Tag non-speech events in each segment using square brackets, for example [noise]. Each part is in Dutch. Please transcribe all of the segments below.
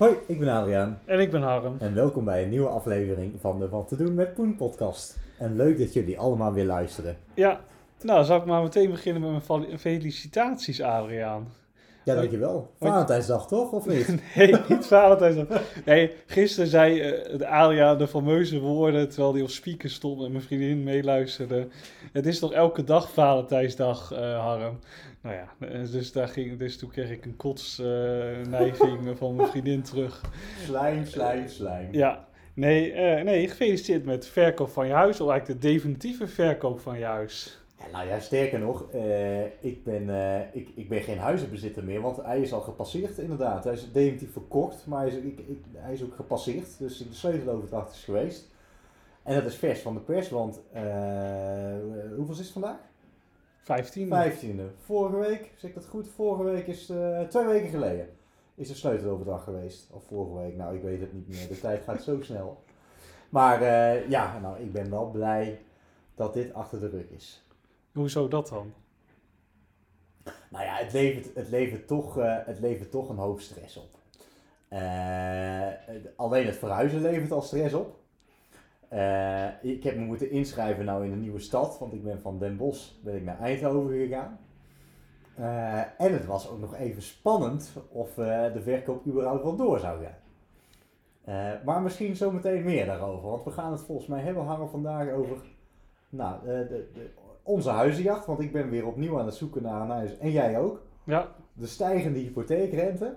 Hoi, ik ben Adriaan En ik ben Harm. en welkom bij een nieuwe aflevering van de Wat te doen met Poen podcast. En leuk dat jullie allemaal weer luisteren. Ja, nou zal ik maar meteen beginnen met mijn felicitaties, Adriaan. Ja, dankjewel. Valentijnsdag toch, of niet? [laughs] Nee, niet Valentijnsdag. Nee, gisteren zei eh, de Adriaan de fameuze woorden terwijl hij op speaker stond en mijn vriendin meeluisterde. Het is toch elke dag Valentijnsdag, eh Harm? Nou ja, eh, dus, daar ging, dus toen kreeg ik een kotsneiging van mijn vriendin terug. Slijm, slijm, slijm. Ja, nee, nee, gefeliciteerd met de verkoop van je huis, of eigenlijk de definitieve verkoop van je huis. Ja, nou ja, sterker nog, eh, ik, ben, eh, ik, ik ben geen huizenbezitter meer, want hij is al gepasseerd inderdaad. Hij is definitief verkocht, maar hij is, ik, ik, hij is ook gepasseerd, dus de sleuteloverdracht is geweest. En dat is vers van de pers, want eh, hoeveel is het vandaag? 15. Vijftiende. Vorige week, zeg ik dat goed? Vorige week is, twee weken geleden, is de sleuteloverdracht geweest. Of vorige week, nou ik weet het niet meer. De tijd gaat zo snel. Maar ja, nou ik ben wel blij dat dit achter de rug is. Hoezo dat dan? Nou ja, het levert, het levert, toch, eh, het levert toch een hoop stress op. Eh, alleen het verhuizen levert al stress op. Eh, ik heb me moeten inschrijven nou in een nieuwe stad, want ik ben van Den Bosch ben ik naar Eindhoven gegaan. En het was ook nog even spannend of de verkoop überhaupt wel door zou gaan. Maar misschien zometeen meer daarover, want we gaan het volgens mij hebben hangen vandaag over nou, de, de, onze huizenjacht, want ik ben weer opnieuw aan het zoeken naar een huis. En jij ook. Ja, De stijgende hypotheekrente.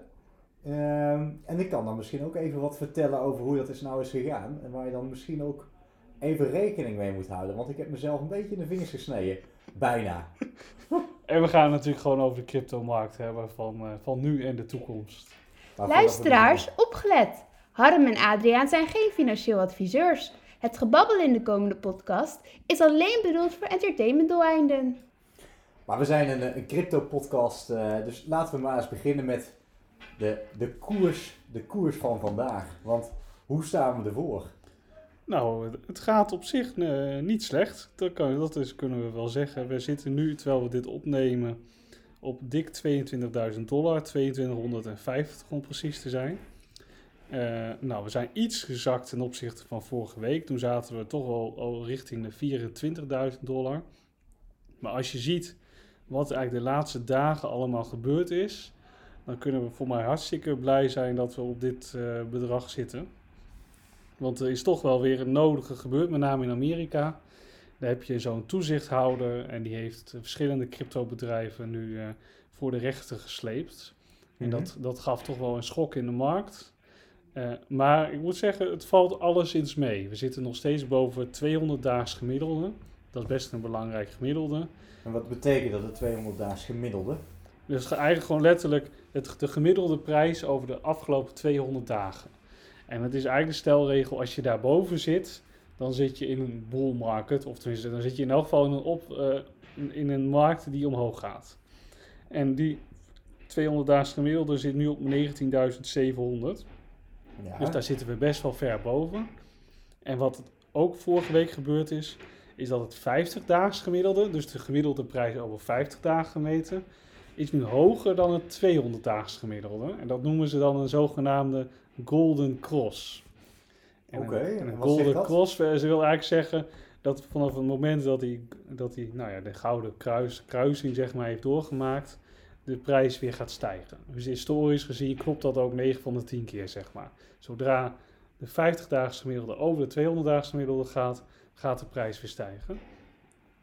Ehm, en ik kan dan misschien ook even wat vertellen over hoe dat is nou is gegaan. En waar je dan misschien ook even rekening mee moet houden. Want ik heb mezelf een beetje in de vingers gesneden. Bijna. [laughs] En we gaan het natuurlijk gewoon over de cryptomarkt hebben van, eh, van nu en de toekomst. Luisteraars, opgelet! Harm en Adriaan zijn geen financieel adviseurs. Het gebabbel in de komende podcast is alleen bedoeld voor entertainmentdoeleinden. Maar we zijn een, een crypto podcast. dus laten we maar eens beginnen met de, de, koers, de koers van vandaag. Want hoe staan we ervoor? Nou, het- het gaat op zich eh, niet slecht. Dat, kan, dat is, kunnen we wel zeggen. We zitten nu, terwijl we dit opnemen, op dik 22.000 dollar. 2250 om precies te zijn. Eh, nou, we zijn iets gezakt ten opzichte van vorige week. Toen zaten we toch al, al richting de 24.000 dollar. Maar als je ziet wat eigenlijk de laatste dagen allemaal gebeurd is, dan kunnen we voor mij hartstikke blij zijn dat we op dit eh, bedrag zitten. Want er is toch wel weer een nodige gebeurd, met name in Amerika. Daar heb je zo'n toezichthouder en die heeft verschillende cryptobedrijven nu eh, voor de rechter gesleept. En Mhm. dat, dat gaf toch wel een schok in de markt. Eh, maar ik moet zeggen, het valt alleszins mee. We zitten nog steeds boven het 200 daags gemiddelde. Dat is best een belangrijk gemiddelde. En wat betekent dat, de 200 daags gemiddelde? Dus ge- eigenlijk gewoon letterlijk het, de gemiddelde prijs over de afgelopen 200 dagen. En het is eigenlijk de stelregel, als je daarboven zit, dan zit je in een bull market. Of tenminste, dan zit je in elk geval in een, op, eh, in een markt die omhoog gaat. En die 200 dagen gemiddelde zit nu op 19.700. Ja. Dus daar zitten we best wel ver boven. En wat ook vorige week gebeurd is, is dat het 50 daags gemiddelde, dus de gemiddelde prijs over 50 dagen gemeten, is nu hoger dan het 200 daags gemiddelde. En dat noemen ze dan een zogenaamde Golden Cross. Oké, een, Golden? Cross, eh, ze wil eigenlijk zeggen dat vanaf het moment dat hij, dat hij nou ja, de gouden kruis, kruising zeg maar, heeft doorgemaakt, de prijs weer gaat stijgen. Dus historisch gezien klopt dat ook 9 van de 10 keer, zeg maar. Zodra de 50-daagse gemiddelde over de 200-daagse gemiddelde gaat, gaat de prijs weer stijgen.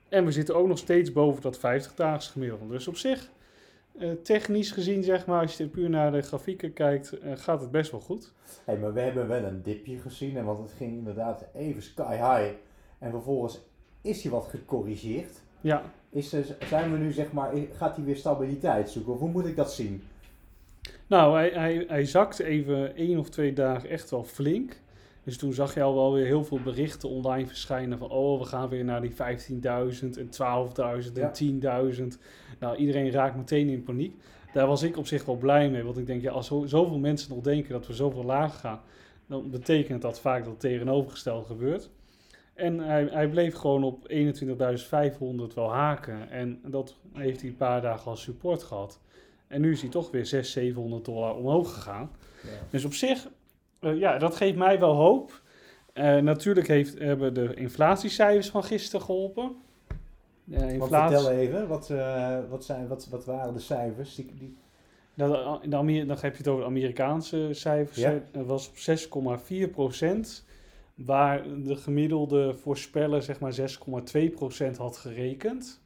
En we zitten ook nog steeds boven dat 50-daagse gemiddelde. Dus op zich, eh, technisch gezien, zeg maar, als je puur naar de grafieken kijkt, eh, gaat het best wel goed. Hey, maar we hebben wel een dipje gezien, en want het ging inderdaad even sky high. En vervolgens is hij wat gecorrigeerd. Ja, Is, er- zijn we nu, zeg maar, gaat hij weer stabiliteit zoeken? Of hoe moet ik dat zien? nou, hij, hij, hij zakte even één of twee dagen echt wel flink. Dus toen zag je al wel weer heel veel berichten online verschijnen van... oh, we gaan weer naar die 15.000 en 12.000 Ja. en 10.000. Nou, iedereen raakt meteen in paniek. Daar was ik op zich wel blij mee. Want ik denk, ja, als zo- zoveel mensen nog denken dat we zoveel lager gaan... dan betekent dat vaak dat het tegenovergestelde gebeurt. En hij, hij bleef gewoon op 21.500 wel haken. En dat heeft hij een paar dagen als support gehad. En nu is hij toch weer 600, 700 dollar omhoog gegaan. Ja. Dus op zich, eh, ja, dat geeft mij wel hoop. Eh, natuurlijk heeft, hebben de inflatiecijfers van gisteren geholpen. Inflatie, vertel even, wat, eh, wat, zijn, wat, wat waren de cijfers? Die, die, dat, in de dan heb je het over de Amerikaanse cijfers. Ja. Dat was op 6,4 procent. Waar de gemiddelde voorspeller zeg maar 6,2 procent had gerekend.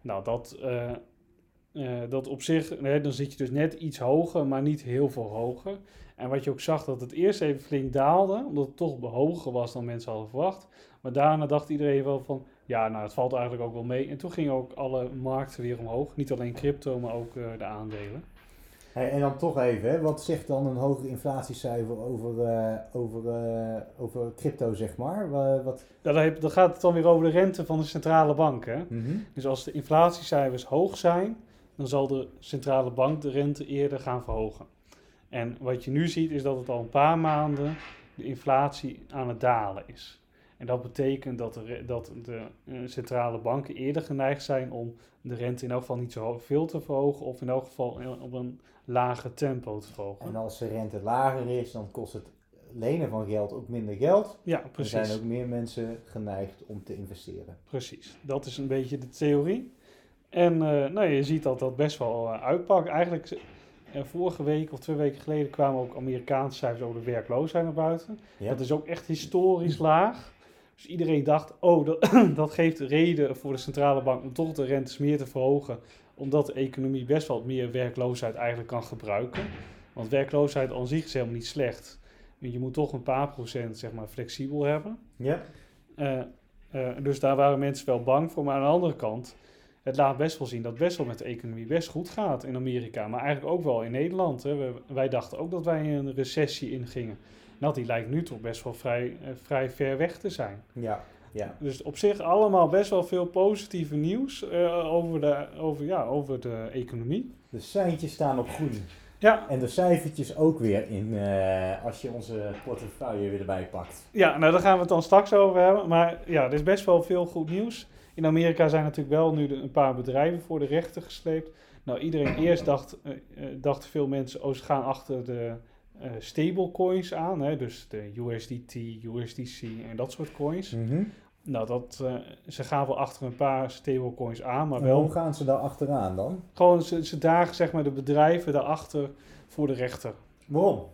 Nou, dat, eh, eh, dat op zich, dan zit je dus net iets hoger, maar niet heel veel hoger. En wat je ook zag, dat het eerst even flink daalde, omdat het toch hoger was dan mensen hadden verwacht. Maar daarna dacht iedereen wel van, ja, nou, het valt eigenlijk ook wel mee. En toen gingen ook alle markten weer omhoog. Niet alleen crypto, maar ook eh, de aandelen. Hey, en dan toch even, hè, wat zegt dan een hoger inflatiecijfer over, eh, over, eh, over crypto, zeg maar? Wa- wat, Ja, dan, heb- dan gaat het dan weer over de rente van de centrale bank. Hè? Mhm. Dus als de inflatiecijfers hoog zijn, dan zal de centrale bank de rente eerder gaan verhogen. En wat je nu ziet is dat het al een paar maanden de inflatie aan het dalen is. En dat betekent dat de, dat de eh, centrale banken eerder geneigd zijn om de rente in elk geval niet zo veel te verhogen of in elk geval op een lager tempo te verhogen. En als de rente lager is, dan kost het lenen van geld ook minder geld. Ja, Er precies. zijn ook meer mensen geneigd om te investeren. Precies, dat is een beetje de theorie. En eh, nou, je ziet dat dat best wel eh, uitpakt. Eigenlijk, eh, vorige week of twee weken geleden kwamen ook Amerikaanse cijfers over de werkloosheid naar buiten. Ja. Dat is ook echt historisch laag. Dus iedereen dacht, oh, dat, [clears throat] dat geeft reden voor de centrale bank om toch de rentes meer te verhogen. Omdat de economie best wel meer werkloosheid eigenlijk kan gebruiken. Want werkloosheid aan zich is helemaal niet slecht. Je moet toch een paar procent zeg maar, flexibel hebben. Ja. Eh, eh, dus daar waren mensen wel bang voor. Maar aan de andere kant, het laat best wel zien dat best wel met de economie best goed gaat in Amerika. Maar eigenlijk ook wel in Nederland. Hè. We- wij dachten ook dat wij een recessie ingingen. Nou, die lijkt nu toch best wel vrij, eh, vrij ver weg te zijn. Ja. Ja. Dus op zich allemaal best wel veel positieve nieuws eh, over, de, over, ja, over de economie. De seintjes staan op groen. Ja, En de cijfertjes ook weer in, eh, als je onze portefeuille weer erbij pakt. Ja, nou daar gaan we het dan straks over hebben. Maar ja, er is best wel veel goed nieuws. In Amerika zijn natuurlijk wel nu de- een paar bedrijven voor de rechter gesleept. Nou, iedereen eerst dacht, eh, dachten veel mensen, oh, ze gaan achter de eh, stablecoins aan. Hè? Dus de USDT, USDC en dat soort coins. Nou, dat, eh, ze gaan wel achter een paar stablecoins aan, maar Waarom wel gaan ze daar achteraan dan? gewoon, ze, ze dagen zeg maar de bedrijven daarachter voor de rechter. Waarom?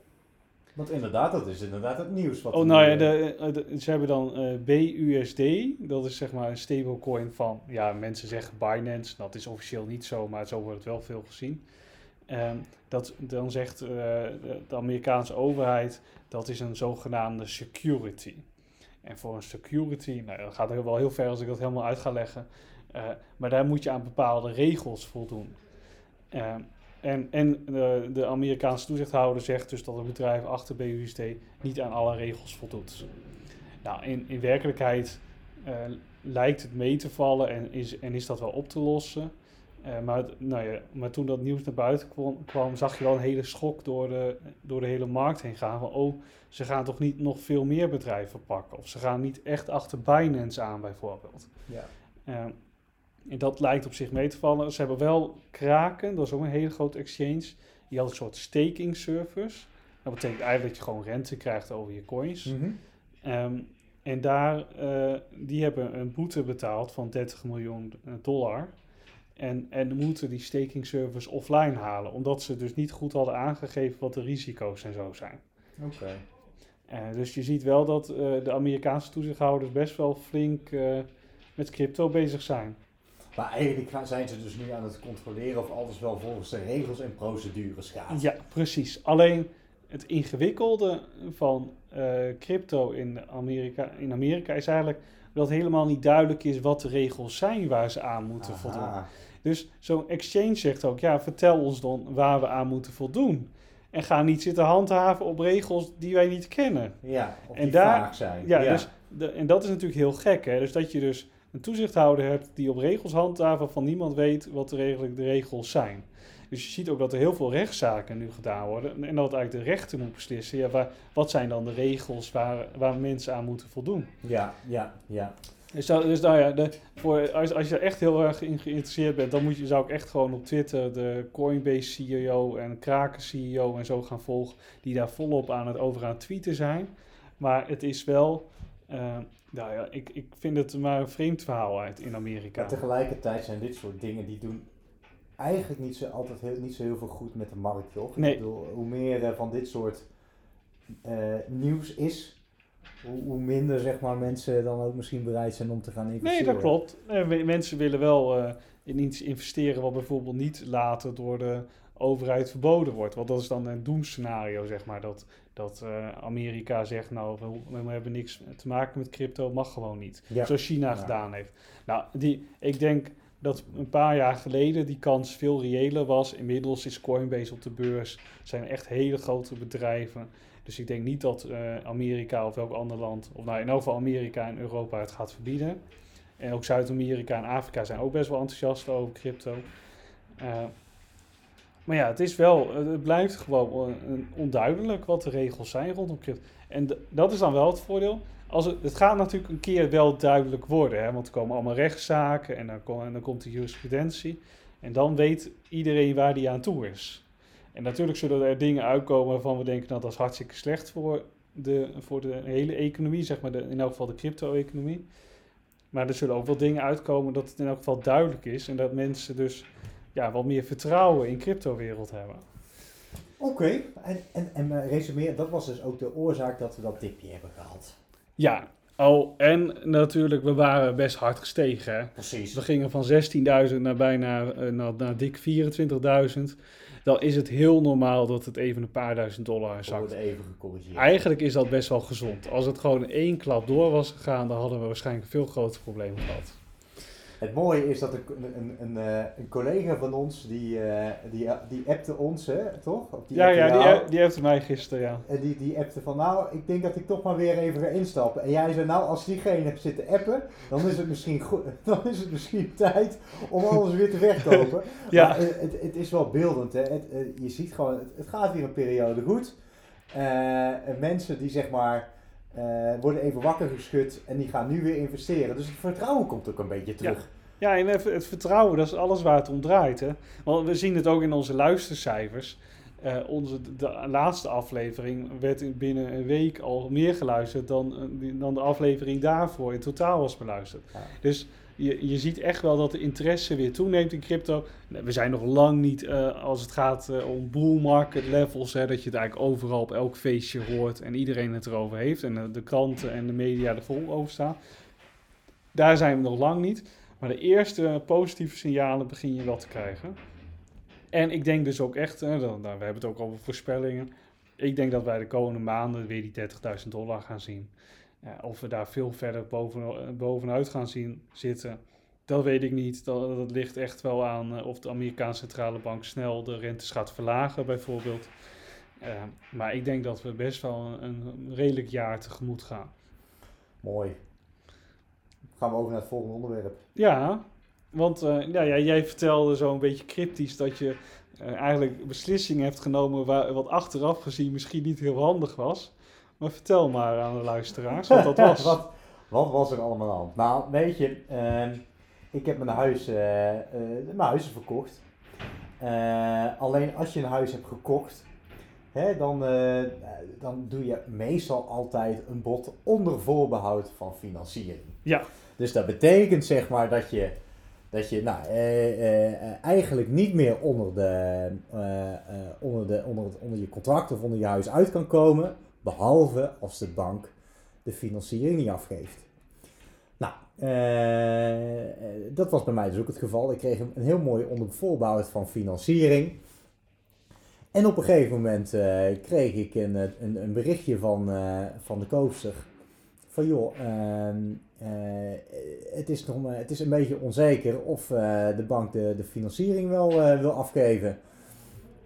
Want inderdaad, dat is inderdaad het nieuws. Wat Oh, nou ja, eh, de, de- ze hebben dan eh, BUSD. Dat is zeg maar een stablecoin van, ja, mensen zeggen Binance. Dat is officieel niet zo, maar zo wordt het wel veel gezien. Ehm, dat, dan zegt eh, de Amerikaanse overheid, dat is een zogenaamde security. En voor een security, nou, dat gaat heel- wel heel ver als ik dat helemaal uit ga leggen. Eh, maar daar moet je aan bepaalde regels voldoen. Ehm, en en de, de Amerikaanse toezichthouder zegt dus dat een bedrijf achter BUSD niet aan alle regels voldoet. Nou, in, in werkelijkheid eh, lijkt het mee te vallen en is, en is dat wel op te lossen. Eh, maar, het- nou ja, maar toen dat nieuws naar buiten kwam, kwam, zag je wel een hele schok door de, door de hele markt heen gaan. Van, oh, ze gaan toch niet nog veel meer bedrijven pakken? Of ze gaan niet echt achter Binance aan, bijvoorbeeld. ja. Eh, en dat lijkt op zich mee te vallen. Ze hebben wel Kraken, dat is ook een hele grote exchange. Die had een soort staking service. Dat betekent eigenlijk dat je gewoon rente krijgt over je coins. Mhm. Ehm, en daar, eh, die hebben een boete betaald van 30 miljoen dollar. En, en moeten die staking service offline halen. Omdat ze dus niet goed hadden aangegeven wat de risico's en zo zijn. Oké. Eh, dus je ziet wel dat eh, de Amerikaanse toezichthouders best wel flink eh, met crypto bezig zijn. Maar eigenlijk zijn ze dus nu aan het controleren of alles wel volgens de regels en procedures gaat. Ja, precies. Alleen het ingewikkelde van crypto in Amerika, in Amerika is eigenlijk dat helemaal niet duidelijk is wat de regels zijn waar ze aan moeten Aha. voldoen. Dus zo'n exchange zegt ook, ja, vertel ons dan waar we aan moeten voldoen. En ga niet zitten handhaven op regels die wij niet kennen. Ja, of En die daar- vaag zijn. Ja, Dus de, en dat is natuurlijk heel gek, hè? Dus dat je dus een toezichthouder hebt die op regels handhaven waarvan niemand weet wat er eigenlijk de regels zijn. Dus je ziet ook dat er heel veel rechtszaken nu gedaan worden. En dat eigenlijk de rechter moet beslissen, ja, waar, wat zijn dan de regels waar, waar mensen aan moeten voldoen. Ja, ja, ja. Dus, dat- dus nou ja, de, voor, als, als je er echt heel erg in geïnteresseerd bent, dan moet je, zou ik echt gewoon op Twitter de Coinbase CEO en Kraken CEO en zo gaan volgen, die daar volop aan het over aan het tweeten zijn. Maar het is wel, eh, nou ja, ik, ik vind het maar een vreemd verhaal uit in Amerika. Maar tegelijkertijd zijn dit soort dingen die doen eigenlijk niet zo, altijd heel, niet zo heel veel goed met de markt, toch? Nee. Ik bedoel, hoe meer eh, van dit soort eh, nieuws is, hoe, hoe minder zeg maar, mensen dan ook misschien bereid zijn om te gaan investeren. Nee, dat klopt. Mensen willen wel eh, in iets investeren wat bijvoorbeeld niet later door de overheid verboden wordt. Want dat is dan een doemscenario, zeg maar. Dat, dat eh, Amerika zegt, nou, we, we hebben niks te maken met crypto, mag gewoon niet. Ja. Zoals China Ja. gedaan heeft. Nou, die, ik denk dat een paar jaar geleden die kans veel reëler was. Inmiddels is Coinbase op de beurs. Zijn echt hele grote bedrijven. Dus ik denk niet dat eh, Amerika of welk ander land, of nou in elk geval Amerika en Europa het gaat verbieden. En ook Zuid-Amerika en Afrika zijn ook best wel enthousiast over crypto. Eh, maar ja, het is wel, het blijft gewoon on- onduidelijk wat de regels zijn rondom crypto. En dat is dan wel het voordeel. Als het, gaat natuurlijk een keer wel duidelijk worden, hè, want er komen allemaal rechtszaken en dan, en dan komt de jurisprudentie. En dan weet iedereen waar die aan toe is. En natuurlijk zullen er dingen uitkomen waarvan we denken nou, dat is hartstikke slecht voor de, voor de hele economie, zeg maar de, in elk geval de crypto-economie. Maar er zullen ook wel dingen uitkomen dat het in elk geval duidelijk is en dat mensen dus ja, wat meer vertrouwen in crypto-wereld hebben. Oké, en, en, en maar resumeer, dat was dus ook de oorzaak dat we dat dipje hebben gehad. Ja, oh, en natuurlijk, we waren best hard gestegen. Hè? Precies. We gingen van 16.000 naar bijna eh, naar, naar dik 24.000. Dan is het heel normaal dat het even een paar duizend dollar zakt. even gecorrigeerd. Eigenlijk is dat best wel gezond. Als het gewoon één klap door was gegaan, dan hadden we waarschijnlijk veel grotere problemen gehad. Het mooie is dat een, een, een, eh, een collega van ons, die, eh, die, die appte ons, hè, toch? Of die ja, appte ja, die, jou. die heeft mij gisteren, ja. En die, die appte van, nou, ik denk dat ik toch maar weer even ga instappen. En jij zei, nou, als diegene zit te appen, dan is het misschien, goed, [laughs] dan is het misschien tijd om alles weer te verkopen. [laughs] Ja. Maar, eh, het, het is wel beeldend, hè. Het, je ziet gewoon, het, het gaat weer een periode goed. En mensen die zeg maar, worden even wakker geschud en die gaan nu weer investeren. Dus het vertrouwen komt ook een beetje terug. Ja, en het vertrouwen, dat is alles waar het om draait. Hè? Want we zien het ook in onze luistercijfers. Eh, onze, de laatste aflevering werd in binnen een week al meer geluisterd dan, eh, dan de aflevering daarvoor in totaal was beluisterd. Ja. Dus je, je ziet echt wel dat de interesse weer toeneemt in crypto. We zijn nog lang niet eh, als het gaat eh, om bull market levels, hè, dat je het eigenlijk overal op elk feestje hoort en iedereen het erover heeft en de, kranten en de media er vol over staan. Daar zijn we nog lang niet. Maar de eerste positieve signalen begin je wel te krijgen. En ik denk dus ook echt, dan, nou, we hebben het ook over voorspellingen. Ik denk dat wij de komende maanden weer die 30.000 dollar gaan zien. Of we daar veel verder boven, bovenuit gaan zien zitten, dat weet ik niet. Dat, dat ligt echt wel aan eh, of de Amerikaanse centrale bank snel de rentes gaat verlagen, bijvoorbeeld. Eh, maar ik denk dat we best wel een, een redelijk jaar tegemoet gaan. Mooi. Gaan we over naar het volgende onderwerp. Ja, want eh, ja, ja, jij vertelde zo een beetje cryptisch dat je eh, eigenlijk beslissingen hebt genomen waar, wat achteraf gezien misschien niet heel handig was. Maar vertel maar aan de luisteraars wat dat was. [laughs] wat, wat was er allemaal aan? Nou, weet je, ehm, ik heb mijn huis, eh, eh, mijn huis is verkocht. Eh, alleen als je een huis hebt gekocht, hè, dan, dan doe je meestal altijd een bod onder voorbehoud van financiering. Ja. Dus dat betekent zeg maar dat je, dat je nou, eh, eh, eh, eigenlijk niet meer onder, de, eh, onder, de, onder, het, onder je contract of onder je huis uit kan komen. Behalve als de bank de financiering niet afgeeft. Nou, eh, eh, dat was bij mij dus ook het geval. Ik kreeg een, heel mooi onder voorbehoud van financiering. En op een gegeven moment eh, kreeg ik een, een, een berichtje van, eh, van de koopster. Van joh, ehm, eh, het, is nog het is een beetje onzeker of eh, de bank de, de financiering wel eh, wil afgeven.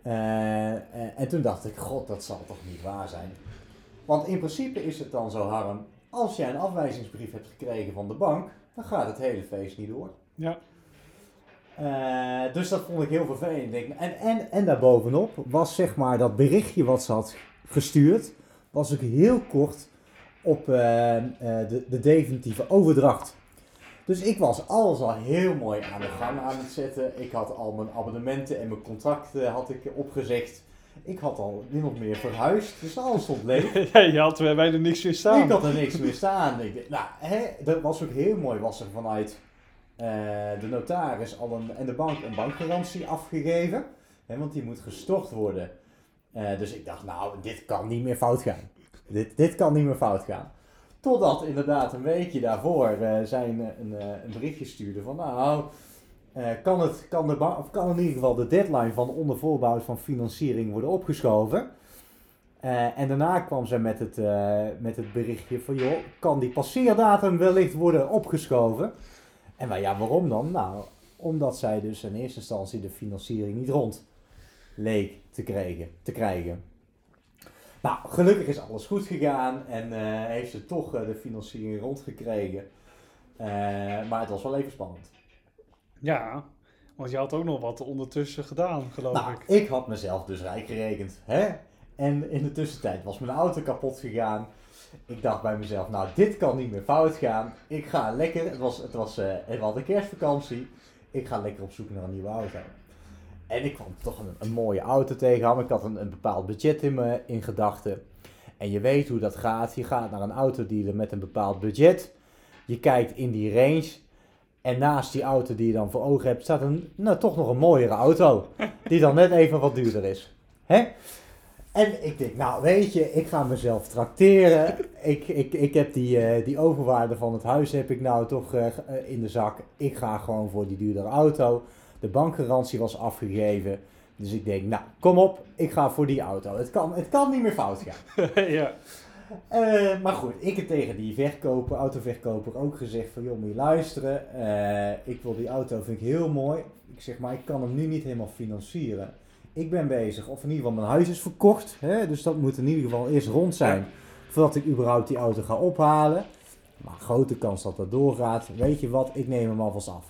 Eh, eh, en toen dacht ik, god, dat zal toch niet waar zijn. Want in principe is het dan zo, Harm, als jij een afwijzingsbrief hebt gekregen van de bank, dan gaat het hele feest niet door. Ja. Eh, dus dat vond ik heel vervelend. Ik denk, En, en, en daarbovenop was zeg maar dat berichtje wat ze had gestuurd, was ook heel kort op de, de definitieve overdracht Dus ik was alles al heel mooi aan de gang aan het zetten. Ik had al mijn abonnementen en mijn contracten had ik opgezegd. Ik had al min of meer verhuisd, dus alles stond leeg. [laughs] Ja, je had er bijna niks meer staan. Ik had er niks meer staan. Ik nou, hè, dat was ook heel mooi. Was er vanuit eh, de notaris al een, en de bank een bankgarantie afgegeven. Hè, want die moet gestort worden. Eh, dus ik dacht, nou, dit kan niet meer fout gaan. Dit, dit kan niet meer fout gaan. Totdat inderdaad een weekje daarvoor eh, zij een, een, eh, een berichtje stuurde van, nou, eh, kan, het, kan, de of kan in ieder geval de deadline van onder voorbouw van financiering worden opgeschoven. Eh, en daarna kwam zij met het, eh, met het berichtje van, joh, kan die passeerdatum wellicht worden opgeschoven? En wij, ja, waarom dan? Nou, omdat zij dus in eerste instantie de financiering niet rond leek te krijgen. Te krijgen. Nou, gelukkig is alles goed gegaan en eh, heeft ze toch eh, de financiering rondgekregen. Eh maar het was wel even spannend. Ja, want je had ook nog wat ondertussen gedaan, geloof Nou, ik. ik had mezelf dus rijk gerekend. Hè? En in de tussentijd was mijn auto kapot gegaan. Ik dacht bij mezelf, nou dit kan niet meer fout gaan. Ik ga lekker, het was, het was, eh, we hadden kerstvakantie. Ik ga lekker op zoek naar een nieuwe auto. En ik kwam toch een, een mooie auto tegen. Ik had een, een bepaald budget in, me, in gedachten. En je weet hoe dat gaat. Je gaat naar een autodealer met een bepaald budget. Je kijkt in die range. En naast die auto die je dan voor ogen hebt, staat een, nou, toch nog een mooiere auto. [laughs] Die dan net even wat duurder is. Hè? En ik denk, nou weet je, ik ga mezelf trakteren. Ik, ik, ik heb die, eh, die overwaarde van het huis heb ik nou toch eh, in de zak. Ik ga gewoon voor die duurdere auto. De bankgarantie was afgegeven. Dus ik denk, nou kom op, ik ga voor die auto. Het kan, het kan niet meer fout gaan. [laughs] ja. Eh, maar goed, ik heb tegen die verkoper, autoverkoper ook gezegd van joh, moet je luisteren. Eh, ik wil die auto, vind ik heel mooi. Ik zeg maar, ik kan hem nu niet helemaal financieren. Ik ben bezig, of in ieder geval mijn huis is verkocht. Hè? Dus dat moet in ieder geval eerst rond zijn. Voordat ik überhaupt die auto ga ophalen. Maar grote kans dat dat doorgaat. Weet je wat, ik neem hem alvast af.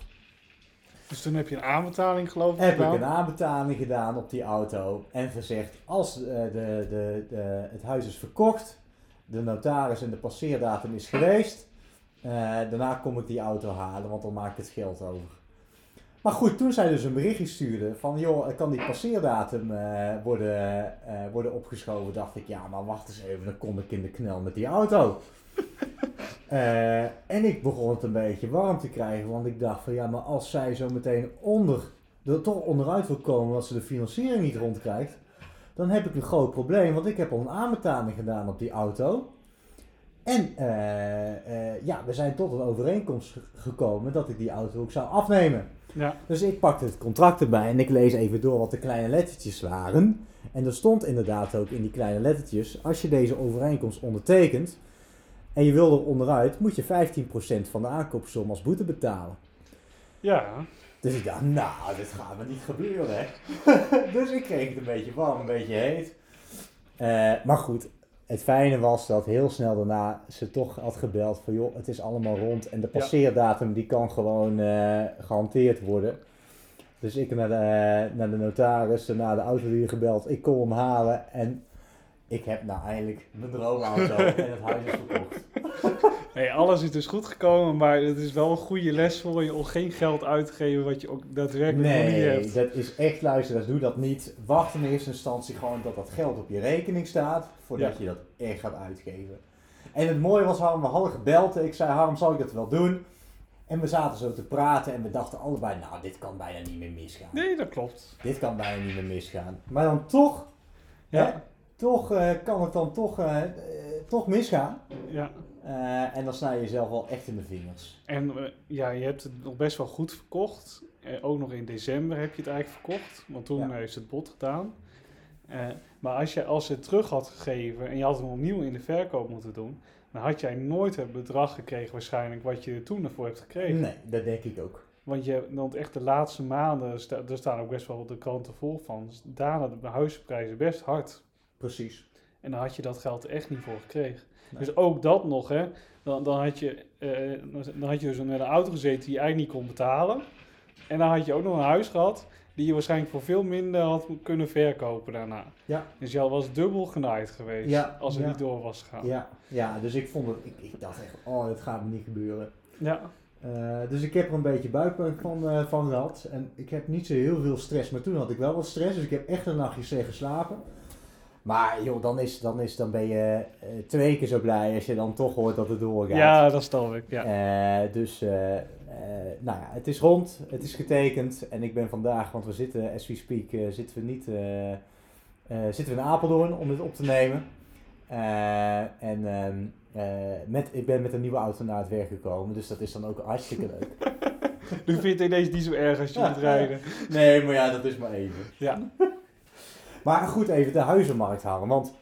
Dus toen heb je een aanbetaling, geloof ik, Heb ik een aanbetaling gedaan op die auto en gezegd, als eh, de, de, de, het huis is verkocht, de notaris en de passeerdatum is geweest, eh, daarna kom ik die auto halen, want dan maak ik het geld over. Maar goed, toen zij dus een berichtje stuurde van, joh, kan die passeerdatum eh, worden, worden opgeschoven, dacht ik, ja, maar wacht eens even, dan kom ik in de knel met die auto. [laughs] Eh, en ik begon het een beetje warm te krijgen, want ik dacht van ja, maar als zij zo meteen onder, er toch onderuit wil komen omdat ze de financiering niet rondkrijgt, dan heb ik een groot probleem, want ik heb al een aanbetaling gedaan op die auto. En eh, eh, ja, we zijn tot een overeenkomst ge- gekomen dat ik die auto ook zou afnemen. Ja. Dus ik pakte het contract erbij en ik lees even door wat de kleine lettertjes waren. En er stond inderdaad ook in die kleine lettertjes, als je deze overeenkomst ondertekent en je wil er onderuit, moet je 15% van de aankoopsom als boete betalen. Ja. Dus ik dacht, nou, dit gaat me niet gebeuren, hè. [laughs] dus ik kreeg het een beetje warm, een beetje heet. Eh, maar goed, het fijne was dat heel snel daarna ze toch had gebeld van, joh, het is allemaal rond en de passeerdatum die kan gewoon eh, gehanteerd worden. Dus ik naar de, naar de notaris, naar de autodealer gebeld, ik kom hem halen en ik heb nou eindelijk mijn droomauto [laughs] en het huis is verkocht. [laughs] Nee, alles is dus goed gekomen, maar het is wel een goede les voor je om geen geld uit te geven wat je ook daadwerkelijk niet Nee, hebt. dat is echt luisteraars, doe dat niet. Wacht in eerste instantie gewoon dat dat geld op je rekening staat, voordat Ja. je dat echt gaat uitgeven. En het mooie was, Harm, we hadden gebeld. Ik zei, Harm, zal ik dat wel doen? En we zaten zo te praten en we dachten allebei, nou, dit kan bijna niet meer misgaan. Nee, dat klopt. Dit kan bijna niet meer misgaan. Maar dan toch, Ja. hè, toch eh, kan het dan toch, eh, eh, toch misgaan. Ja. En dan snij je jezelf wel echt in de vingers. En ja, je hebt het nog best wel goed verkocht. Ook nog in december heb je het eigenlijk verkocht, want toen Ja. is het bot gedaan. Maar als je als je het terug had gegeven en je had hem opnieuw in de verkoop moeten doen, dan had jij nooit het bedrag gekregen waarschijnlijk wat je er toen ervoor hebt gekregen. Nee, dat denk ik ook. Want je, want echt de laatste maanden, sta, er staan ook best wel de kranten vol van, dalen de huizenprijzen best hard. Precies. En dan had je dat geld er echt niet voor gekregen. Nee. Dus ook dat nog, hè. Dan, dan, had je, eh, dan- had je dus met een auto gezeten die je eigenlijk niet kon betalen. En dan had je ook nog een huis gehad die je waarschijnlijk voor veel minder had kunnen verkopen daarna. Ja. Dus je was dubbel genaaid geweest Ja, als het ja. niet door was gegaan. Ja, ja, dus ik vond het, ik, ik dacht echt, oh, dit gaat me niet gebeuren. Ja. Eh, dus ik heb er een beetje buikpijn van, eh, van gehad. En ik heb niet zo heel veel stress. Maar toen had ik wel wat stress. Dus ik heb echt een nachtje slecht geslapen. Maar joh, dan, is, dan, is, dan ben je eh, twee keer zo blij als je dan toch hoort dat het doorgaat. Ja, dat snap ik. Ja. Eh, dus, eh, nou ja, het is rond, het is getekend en ik ben vandaag, want we zitten, as we speak, zitten we niet, zitten we in Apeldoorn om dit op te nemen. En ehm, eh, met, ik ben met een nieuwe auto naar het werk gekomen, dus dat is dan ook hartstikke leuk. [laughs] [laughs] Nu vind je het ineens niet zo erg als je moet [laughs] rijden. Nee, maar ja, dat is maar even. Ja. Maar goed, even de huizenmarkt halen, want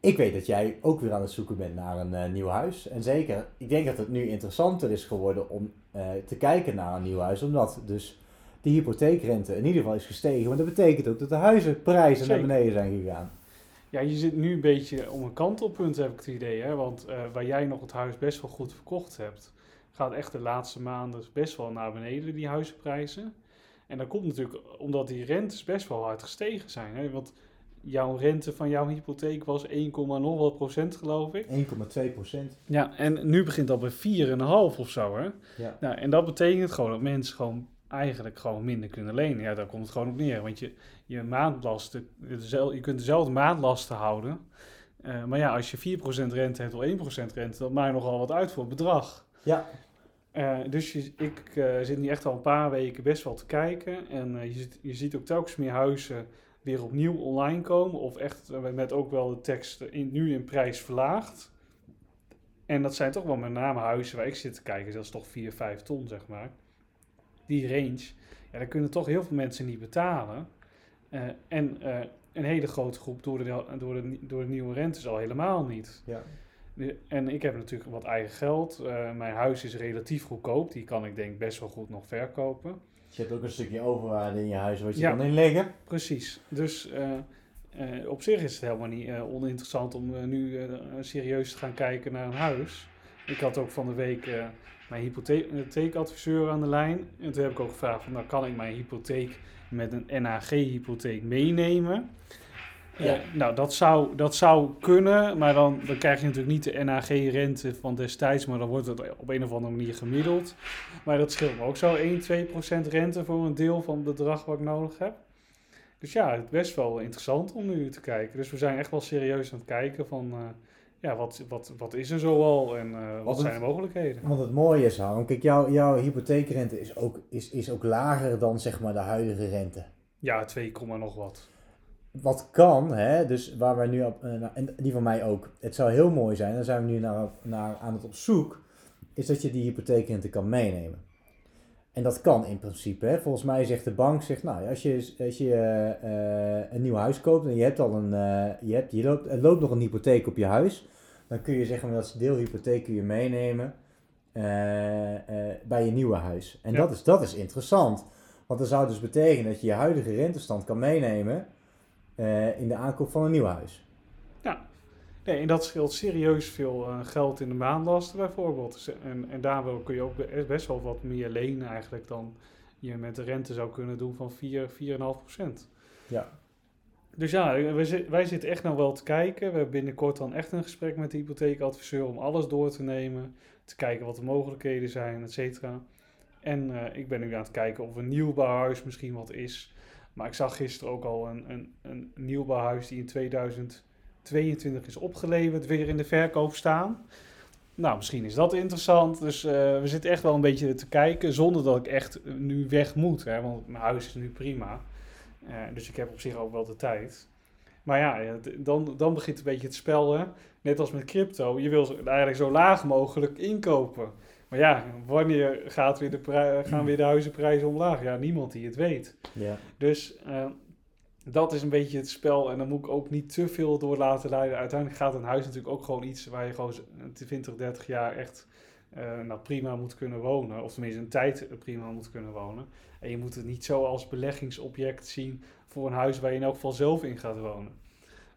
ik weet dat jij ook weer aan het zoeken bent naar een eh, nieuw huis. En zeker, ik denk dat het nu interessanter is geworden om eh, te kijken naar een nieuw huis, omdat dus de hypotheekrente in ieder geval is gestegen. Maar dat betekent ook dat de huizenprijzen Zeker. naar beneden zijn gegaan. Ja, je zit nu een beetje om een kantelpunt, heb ik het idee. Hè? Want eh, waar jij nog het huis best wel goed verkocht hebt, gaat echt de laatste maanden best wel naar beneden, die huizenprijzen. En dat komt natuurlijk omdat die rentes best wel hard gestegen zijn. Hè? Want jouw rente van jouw hypotheek was 1, nog wat procent, geloof ik. 1,2 procent. Ja, en nu begint dat bij 4,5 of zo, hè? Ja. Nou, en dat betekent gewoon dat mensen gewoon eigenlijk gewoon minder kunnen lenen. Ja, daar komt het gewoon op neer. Want je, je maandlasten, je kunt dezelfde maandlasten houden. Eh, maar ja, als je 4% rente hebt of 1% rente, dat maakt nogal wat uit voor het bedrag. Ja, Eh, dus ik eh, zit nu echt al een paar weken best wel te kijken. En eh, je, ziet, je ziet ook telkens meer huizen weer opnieuw online komen. Of echt met ook wel de tekst nu in prijs verlaagd. En dat zijn toch wel met name huizen waar ik zit te kijken. Dat is toch 4, 5 ton, zeg maar. Die range. Ja, daar kunnen toch heel veel mensen niet betalen. En een hele grote groep door de, door, de, door de nieuwe rentes al helemaal niet. ja. En ik heb natuurlijk wat eigen geld. Eh, mijn huis is relatief goedkoop. Die kan ik denk best wel goed nog verkopen. Dus je hebt ook een stukje overwaarde in je huis wat je Ja. kan inleggen. Precies. Dus eh, eh, op zich is het helemaal niet oninteressant om nu serieus te gaan kijken naar een huis. Ik had ook van de week mijn hypotheekadviseur aan de lijn. En toen heb ik ook gevraagd: van, nou, kan ik mijn hypotheek met een NHG-hypotheek meenemen? Ja. Nou, dat zou, dat zou kunnen, maar dan, dan krijg je natuurlijk niet de NHG-rente van destijds, maar dan wordt het op een of andere manier gemiddeld. Maar dat scheelt me ook zo 1, 2 procent rente voor een deel van het bedrag wat ik nodig heb. Dus ja, het is best wel interessant om nu te kijken. Dus we zijn echt wel serieus aan het kijken van, eh, ja, wat, wat, wat is er zoal en eh, wat Wat zijn de mogelijkheden? Want het mooie is, Harm, kijk, jouw, jouw hypotheekrente is ook, is, is ook lager dan zeg maar de huidige rente. Ja, 2, komma nog wat. Wat kan, hè, dus waar wij nu op, eh, nou, en die van mij ook, het zou heel mooi zijn, daar zijn we nu naar, naar aan het op zoek, is dat je die hypotheekrente kan meenemen. En dat kan in principe. Hè. Volgens mij zegt de bank, zegt, nou, als je, als je eh, een nieuw huis koopt en je hebt al een, eh, je hebt, je loopt, er loopt nog een hypotheek op je huis, dan kun je zeggen, dat deelhypotheek kun je meenemen bij je nieuwe huis. En Ja. dat, is, dat is interessant. Want dat zou dus betekenen dat je je huidige rentestand kan meenemen eh, in de aankoop van een nieuw huis. Nee, en dat scheelt serieus veel eh, geld in de maandlasten bijvoorbeeld. En, en daardoor kun je ook be- best wel wat meer lenen eigenlijk dan je met de rente zou kunnen doen van 4, 4,5 procent. Ja. Dus ja, wij, zi- wij zitten echt nou wel te kijken. We hebben binnenkort dan echt een gesprek met de hypotheekadviseur om alles door te nemen. Te kijken wat de mogelijkheden zijn, et cetera. En eh, ik ben nu aan het kijken of een nieuwbouwhuis misschien wat is. Maar ik zag gisteren ook al een, een, een nieuwbouwhuis die in 2022 is opgeleverd, weer in de verkoop staan. Nou, misschien is dat interessant. Dus eh, we zitten echt wel een beetje te kijken, zonder dat ik echt nu weg moet. Hè, want mijn huis is nu prima. Eh, dus ik heb op zich ook wel de tijd. Maar ja, dan, dan begint een beetje het spel. Hè? Net als met crypto. Je wil eigenlijk zo laag mogelijk inkopen. Maar ja, wanneer gaat weer de gaan weer de huizenprijzen omlaag? Ja, niemand die het weet. Ja. Dus eh, dat is een beetje het spel. En dan moet ik ook niet te veel door laten leiden. Uiteindelijk gaat een huis natuurlijk ook gewoon iets waar je gewoon z- 20, 30 jaar echt eh, nou, prima moet kunnen wonen. Of tenminste een tijd prima moet kunnen wonen. En je moet het niet zo als beleggingsobject zien voor een huis waar je in elk geval zelf in gaat wonen.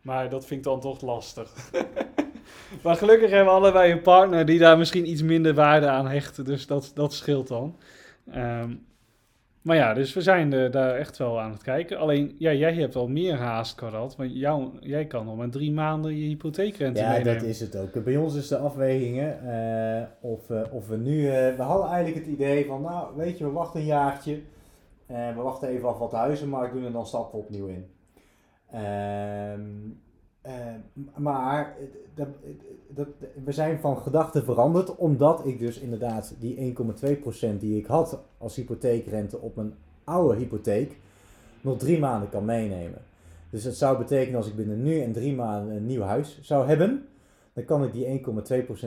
Maar dat vind ik dan toch lastig. [laughs] [laughs] maar gelukkig hebben we allebei een partner die daar misschien iets minder waarde aan hecht. Dus dat, dat scheelt dan. Ehm, Maar ja, dus we zijn eh, daar echt wel aan het kijken. Alleen, ja, jij hebt al meer haast, Karat. Want jou, jij kan nog maar drie maanden je hypotheekrente Ja, meenemen. dat is het ook. Bij ons is de afweging hè, eh, of, eh, of we nu... eh, we hadden eigenlijk het idee van, nou, weet je, we wachten een jaartje. We wachten even af wat de huizenmarkt doen en dan stappen we opnieuw in. Ehm, eh, maar eh, dat, dat, we zijn van gedachten veranderd, omdat ik dus inderdaad die 1,2% die ik had als hypotheekrente op mijn oude hypotheek nog drie maanden kan meenemen. Dus dat zou betekenen als ik binnen nu en drie maanden een nieuw huis zou hebben, dan kan ik die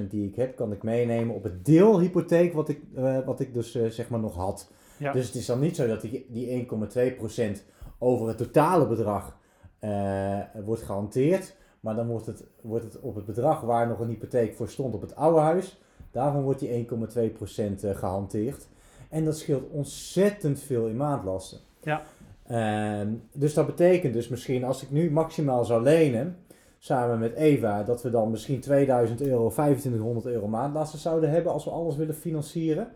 1,2% die ik heb, kan ik meenemen op het deelhypotheek wat ik, eh, wat ik dus eh, zeg maar nog had. Ja. Dus het is dan niet zo dat die, die 1,2% over het totale bedrag eh, wordt gehanteerd. Maar dan wordt het, wordt het op het bedrag waar nog een hypotheek voor stond op het oude huis. Daarvan wordt die 1,2% eh, gehanteerd. En dat scheelt ontzettend veel in maandlasten. Ja. Ehm, dus dat betekent dus misschien als ik nu maximaal zou lenen, samen met Eva, dat we dan misschien 2000 euro, 2500 euro maandlasten zouden hebben als we alles willen financieren.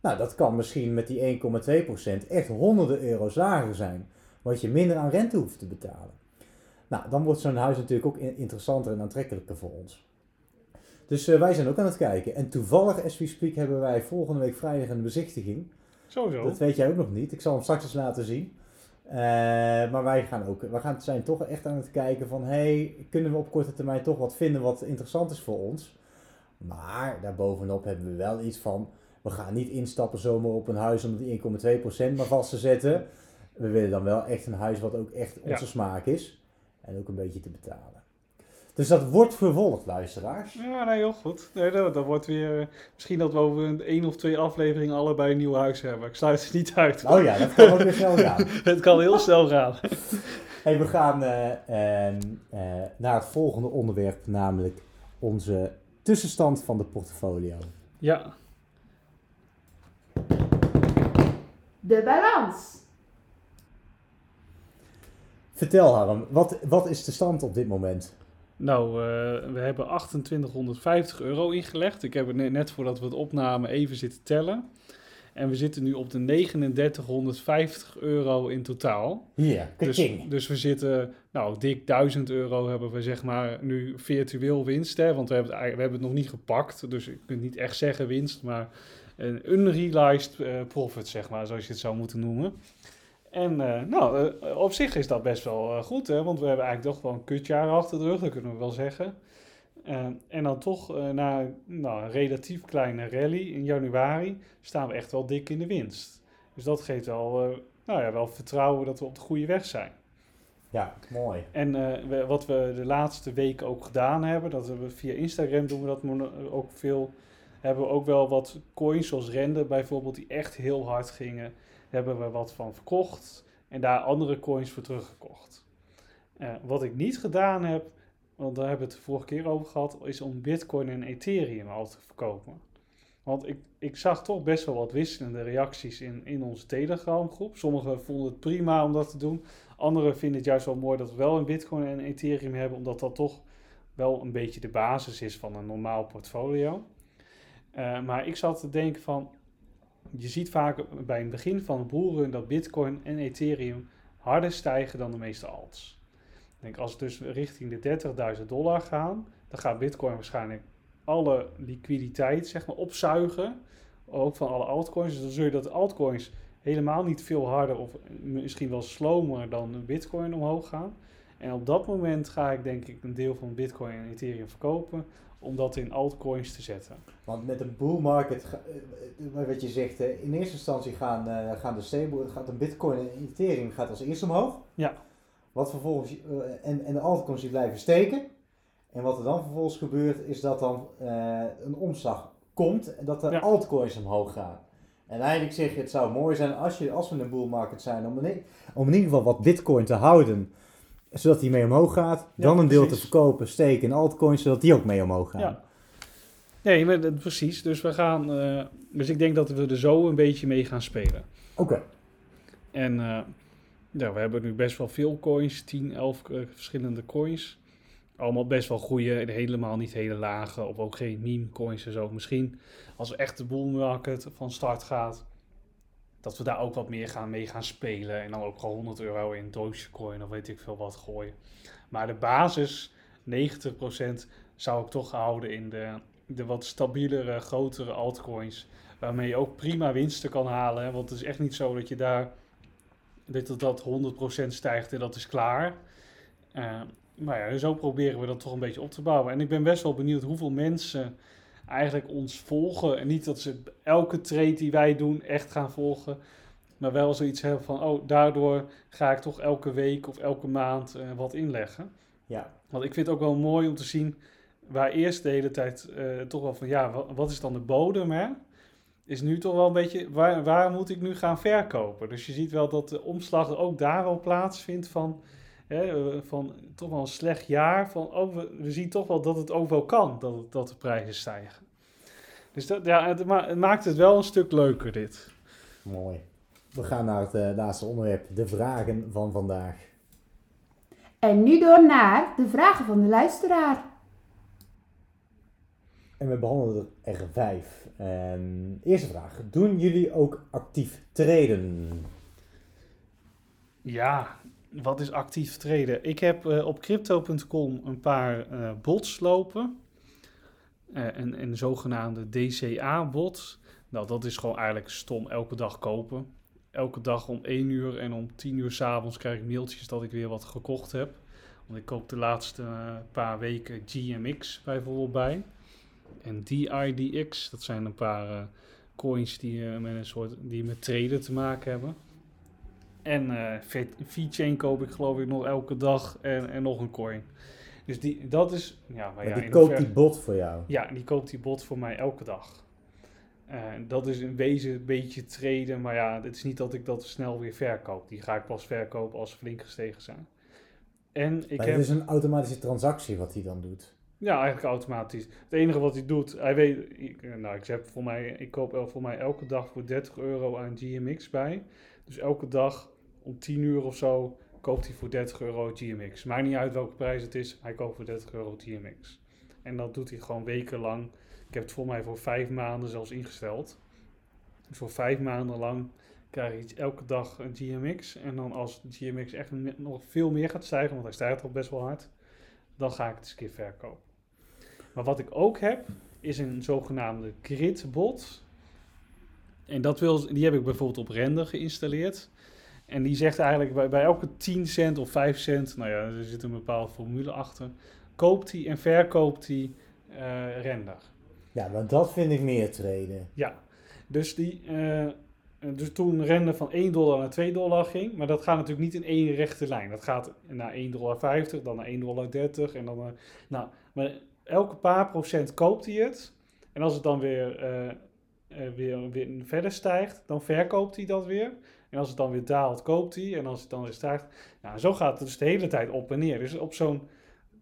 Nou, dat kan misschien met die 1,2% echt honderden euro's lager zijn. Wat je minder aan rente hoeft te betalen. Nou, dan wordt zo'n huis natuurlijk ook in- interessanter en aantrekkelijker voor ons. Dus eh, wij zijn ook aan het kijken. En toevallig, as we speak, hebben wij volgende week vrijdag een bezichtiging. Sowieso. Dat weet jij ook nog niet. Ik zal hem straks eens laten zien. Eh, maar wij gaan ook, we gaan, zijn toch echt aan het kijken van, hey, kunnen we op korte termijn toch wat vinden wat interessant is voor ons? Maar daarbovenop hebben we wel iets van, we gaan niet instappen zomaar op een huis om die 1,2% maar vast te zetten. We willen dan wel echt een huis wat ook echt onze Ja. smaak is. En ook een beetje te betalen. Dus dat wordt vervolgd, luisteraars. Ja, nee, heel goed. Nee, dat, dat wordt weer... eh, misschien dat we over een één of twee afleveringen allebei een nieuw huis hebben. Ik sluit het niet uit. Oh ja, dat kan ook weer snel gaan. [laughs] het kan heel snel gaan. [laughs] Hey, we gaan eh, ehm, eh, naar het volgende onderwerp, namelijk onze tussenstand van de portfolio. Ja, De balans. Vertel Harm, wat, wat is de stand op dit moment? nou, eh, we hebben 2850 euro ingelegd. Ik heb het net, voordat we het opnamen even zitten tellen. En we zitten nu op de 3950 euro in totaal. Hier, Dus, dus we zitten, nou, dik 1000 euro hebben we zeg maar nu virtueel winst. Hè? Want we hebben, het, we hebben het nog niet gepakt. Dus je kunt niet echt zeggen winst, maar een unrealized eh, profit, zeg maar, zoals je het zou moeten noemen. En eh, nou, eh, op zich is dat best wel eh, goed, hè? want we hebben eigenlijk toch wel een kutjaar achter de rug, dat kunnen we wel zeggen. Eh, en dan toch, na nou, een relatief kleine rally in januari, staan we echt wel dik in de winst. Dus dat geeft wel, nou ja, wel vertrouwen dat we op de goede weg zijn. Ja, mooi. En we- wat we de laatste weken ook gedaan hebben, dat we via Instagram doen we dat ook veel. Hebben we ook wel wat coins zoals Rende bijvoorbeeld, die echt heel hard gingen. Hebben we wat van verkocht en daar andere coins voor teruggekocht. Eh, wat ik niet gedaan heb, want daar hebben we het de vorige keer over gehad, is om Bitcoin en Ethereum al te verkopen. Want ik, ik zag toch best wel wat wisselende reacties in, in onze Telegram groep. Sommigen vonden het prima om dat te doen. Anderen vinden het juist wel mooi dat we wel een Bitcoin en Ethereum hebben, omdat dat toch wel een beetje de basis is van een normaal portfolio. Eh, maar ik zat te denken van, je ziet vaak bij het begin van een boelrun dat Bitcoin en Ethereum harder stijgen dan de meeste alts. Denk, als het dus richting de 30.000 dollar gaan, dan gaat Bitcoin waarschijnlijk alle liquiditeit zeg maar, opzuigen, ook van alle altcoins. Dus dan zul je dat altcoins helemaal niet veel harder of misschien wel slomer dan Bitcoin omhoog gaan. En op dat moment ga ik denk ik een deel van Bitcoin en Ethereum verkopen om dat in altcoins te zetten. Want met een bull market, eh, eh, wat je zegt, in eerste instantie gaan, eh, gaan de stable, gaat een bitcoin en ethereum gaat als eerste omhoog. Ja. Wat vervolgens, en, en de altcoins die blijven steken. En wat er dan vervolgens gebeurt, is dat dan een omslag komt en dat de Ja. altcoins omhoog gaan. En eigenlijk zeg je, het zou mooi zijn als, je, als we in een bull market zijn, om in, om in ieder geval wat bitcoin te houden, zodat die mee omhoog gaat. dan een deel te verkopen, steken in altcoins, zodat die ook mee omhoog gaan. Ja. Nee, maar precies. Dus we gaan. eh, dus ik denk dat we er zo een beetje mee gaan spelen. Oké. En ja, we hebben nu best wel veel coins, 10, 11 eh, verschillende coins. Allemaal best wel goede en helemaal niet hele lage, of ook geen meme coins en zo. Misschien als echt de bull market van start gaat, dat we daar ook wat meer gaan mee gaan spelen. En dan ook gewoon 100 euro in Dogecoin of weet ik veel wat gooien. Maar de basis, 90% zou ik toch houden in de, de wat stabielere, grotere altcoins. Waarmee je ook prima winsten kan halen. Want het is echt niet zo dat je daar dat dat 100% stijgt en dat is klaar. Eh, maar ja, zo proberen we dat toch een beetje op te bouwen. En ik ben best wel benieuwd hoeveel mensen eigenlijk ons volgen. En niet dat ze elke trade die wij doen echt gaan volgen. Maar wel zoiets hebben van, oh, daardoor ga ik toch elke week of elke maand eh, wat inleggen. Ja, Want ik vind het ook wel mooi om te zien, waar eerst de hele tijd eh, toch wel van, ja, wa- wat is dan de bodem, hè? Is nu toch wel een beetje, waar, waar moet ik nu gaan verkopen? Dus je ziet wel dat de omslag ook daar wel plaatsvindt van, hè, eh, van toch wel een slecht jaar. Van, oh, we, we zien toch wel dat het ook wel kan, dat, dat de prijzen stijgen. Dus dat, ja, het, ma- het maakt het wel een stuk leuker, dit. mooi. We gaan naar het eh, laatste onderwerp, de vragen van vandaag. En nu door naar de vragen van de luisteraar. En we behandelen er vijf. En eerste vraag, doen jullie ook actief traden? Ja, wat is actief traden? Ik heb eh, op crypto.com een paar eh, bots lopen. Eh, een, een zogenaamde DCA-bot. Nou, dat is gewoon eigenlijk stom elke dag kopen. Elke dag om 1 uur en om 10 uur s'avonds krijg ik mailtjes dat ik weer wat gekocht heb. Want ik koop de laatste paar weken GMX bijvoorbeeld bij. En DIDX, dat zijn een paar coins die, met een soort, die met traden te maken hebben. En V- VeChain koop ik geloof ik nog elke dag en, en nog een coin. Dus die, dat is... Ja, maar Maar ja, die koopt die bot voor jou. Ja, die koopt die bot voor mij elke dag. Eh, dat is in wezen een beetje traden, maar ja, het is niet dat ik dat snel weer verkoop. Die ga ik pas verkopen als ze flink gestegen zijn. En ik maar heb... het is een automatische transactie wat hij dan doet. Ja, eigenlijk automatisch. Het enige wat hij doet, hij weet, ik, eh, nou, ik heb voor mij, ik koop voor mij elke dag voor 30 euro aan GMX bij. Dus elke dag om 10 uur of zo koopt hij voor 30 euro GMX. Maakt niet uit welke prijs het is, hij koopt voor 30 euro GMX. En dat doet hij gewoon wekenlang. Ik heb het voor mij voor vijf maanden zelfs ingesteld. Dus voor vijf maanden lang krijg je elke dag een GMX. En dan als GMX echt nog veel meer gaat stijgen, want hij stijgt al best wel hard, dan ga ik het eens verkopen. Maar wat ik ook heb, is een zogenaamde gridbot. En dat wil, die heb ik bijvoorbeeld op Render geïnstalleerd. En die zegt eigenlijk bij, bij elke 10 cent of 5 cent, nou ja, er zit een bepaalde formule achter, koopt hij en verkoopt hij eh, Render. Ja, maar dat vind ik meer traden. Ja, dus, die, eh, dus toen Render van 1 dollar naar 2 dollar ging, maar dat gaat natuurlijk niet in één rechte lijn. Dat gaat naar 1,50 dollar, dan naar 1,30 dollar en dan... naar- nou, maar elke paar procent koopt hij het. En als het dan weer, eh, eh, weer, weer verder stijgt, dan verkoopt hij dat weer. En als het dan weer daalt, koopt hij. En als het dan weer stijgt... Nou, zo gaat het dus de hele tijd op en neer. Dus op zo'n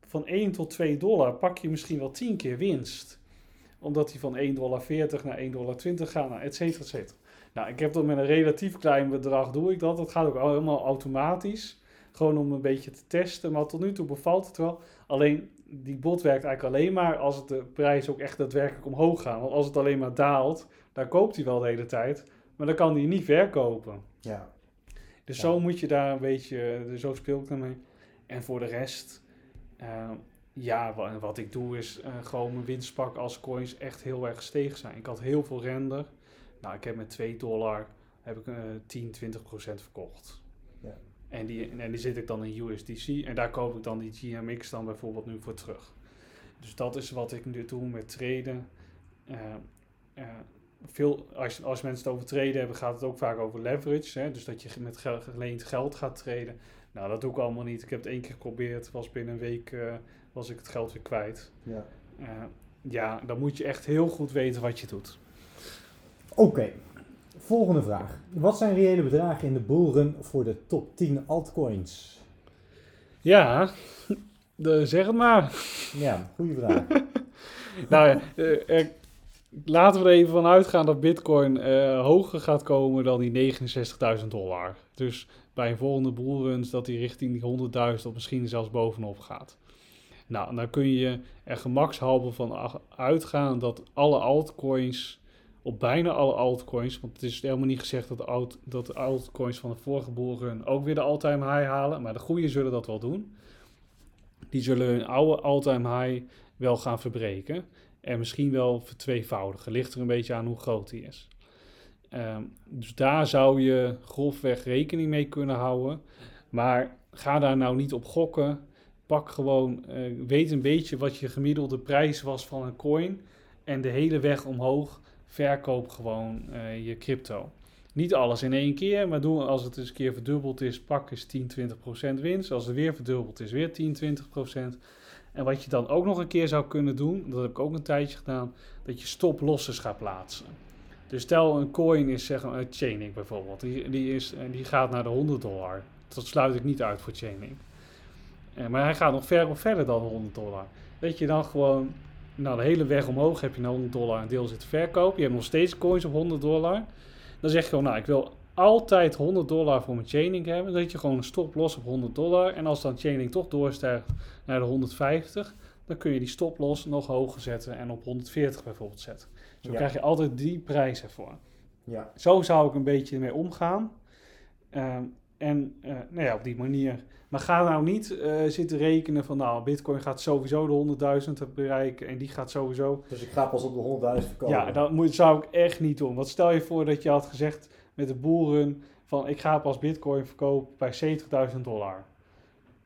van 1 tot 2 dollar pak je misschien wel 10 keer winst omdat hij van 1,40 dollar naar 1,20 dollar gaat, nou, et cetera, et cetera. Nou, ik heb dat met een relatief klein bedrag, doe ik dat. Dat gaat ook al helemaal automatisch. Gewoon om een beetje te testen. Maar tot nu toe bevalt het wel. Alleen, die bot werkt eigenlijk alleen maar als het de prijs ook echt daadwerkelijk omhoog gaat. Want als het alleen maar daalt, dan koopt hij wel de hele tijd. Maar dan kan hij niet verkopen. Ja. Dus Ja. zo moet je daar een beetje, eh, zo speel ik daarmee. En voor de rest, eh, ja, wa- wat ik doe is eh, gewoon mijn winst pakken als coins echt heel erg gestegen zijn. Ik had heel veel render. Nou, ik heb met 2 dollar heb ik, eh 10, 20 procent verkocht. Ja. En, die, en die zit ik dan in USDC en daar koop ik dan die GMX dan bijvoorbeeld nu voor terug. Dus dat is wat ik nu doe met traden. Eh, veel, als, als mensen het over traden hebben, gaat het ook vaak over leverage. Hè? Dus dat je met gel- geleend geld gaat traden. Nou, dat doe ik allemaal niet. Ik heb het één keer geprobeerd. Was binnen een week eh, was ik het geld weer kwijt. ja. Eh, ja, dan moet je echt heel goed weten wat je doet. Oké, volgende vraag. Wat zijn reële bedragen in de bullrun voor de top 10 altcoins? Ja, [laughs] de, zeg het maar. Ja, goede vraag. [laughs] nou ja, eh, eh, laten we er even van uitgaan dat Bitcoin eh, hoger gaat komen dan die 69.000 dollar. Dus bij een volgende bullruns dat die richting die 100.000 of misschien zelfs bovenop gaat. Nou, dan kun je er gemakshalve van uitgaan dat alle altcoins op bijna alle altcoins. Want het is helemaal niet gezegd dat alt, dat de altcoins van de vorige bullrun ook weer de all-time high halen. Maar de goede zullen dat wel doen. Die zullen hun oude all-time high wel gaan verbreken. En misschien wel vertweevoudigen. Ligt er een beetje aan hoe groot die is. Ehm, dus daar zou je grofweg rekening mee kunnen houden. Maar ga daar nou niet op gokken. Pak gewoon, eh, weet een beetje wat je gemiddelde prijs was van een coin. En de hele weg omhoog verkoop gewoon eh, je crypto. Niet alles in één keer, maar doe als het eens een keer verdubbeld is, pak eens 10, 20% winst. Als het weer verdubbeld is, weer 10, 20%. En wat je dan ook nog een keer zou kunnen doen, dat heb ik ook een tijdje gedaan, dat je stop-losses gaat plaatsen. Dus stel een coin is, zeg maar, Chaining bijvoorbeeld, die, die, is, eh, die gaat naar de 100 dollar. Dat sluit ik niet uit voor Chaining. Eh, maar hij gaat nog ver verder dan 100 dollar. Dat je dan gewoon, nou de hele weg omhoog heb je naar 100 dollar een deel zitten verkopen. Je hebt nog steeds coins op 100 dollar. Dan zeg je gewoon, nou ik wil altijd 100 dollar voor mijn chaining hebben. Dan zet je gewoon een stop los op 100 dollar. En als dan chaining toch doorstijgt naar de 150, dan kun je die stop los nog hoger zetten en op 140 bijvoorbeeld zetten. Zo Ja. krijg je altijd die prijs ervoor. Ja. Zo zou ik een beetje mee omgaan. Ehm, en eh, nou ja, op die manier. Maar ga nou niet eh, zitten rekenen van, nou, Bitcoin gaat sowieso de 100.000 bereiken en die gaat sowieso. Dus ik ga pas op de 100.000 verkopen. Ja, dat moet, zou ik echt niet doen. Want stel je voor dat je had gezegd met de boeren van, ik ga pas Bitcoin verkopen bij 70.000 dollar.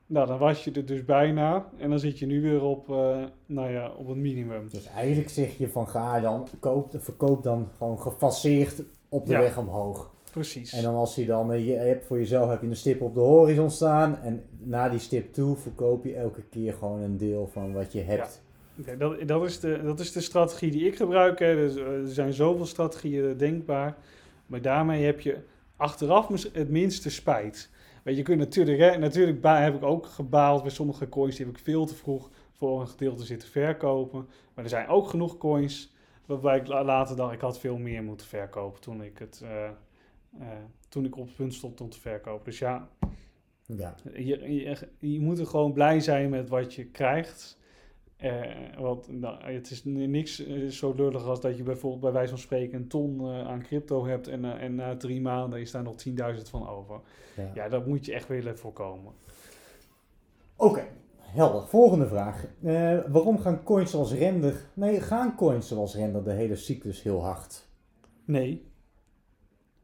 Nou, dan was je er dus bijna en dan zit je nu weer op, eh, nou ja, op het minimum. Dus eigenlijk zeg je van ga dan, koop, verkoop dan gewoon gefaseerd op de Ja. weg omhoog. Precies. En dan als je dan, eh, je hebt voor jezelf heb je een stip op de horizon staan. En na die stip toe verkoop je elke keer gewoon een deel van wat je hebt. Oké, dat, dat, is de, dat is de strategie die ik gebruik. Hè. Dus, eh, er zijn zoveel strategieën denkbaar. Maar daarmee heb je achteraf het minste spijt. Weet je, je kunt natuurlijk, hè, natuurlijk heb ik ook gebaald bij sommige coins. Die heb ik veel te vroeg voor een gedeelte zitten verkopen. Maar er zijn ook genoeg coins waarbij ik la- later dacht, ik had veel meer moeten verkopen toen ik, het, eh, eh, toen ik op het punt stond om te verkopen. Dus ja, Ja. je, je, je moet er gewoon blij zijn met wat je krijgt. Eh, want nou, het is ni- niks eh, zo lullig als dat je bijvoorbeeld bij wijze van spreken een ton eh, aan crypto hebt en, en na drie maanden is daar nog 10.000 van over. ja. Ja, dat moet je echt willen voorkomen. Oké, helder. Volgende vraag. Waarom gaan coins zoals Render... Nee, gaan coins zoals Render de hele cyclus heel hard? Nee,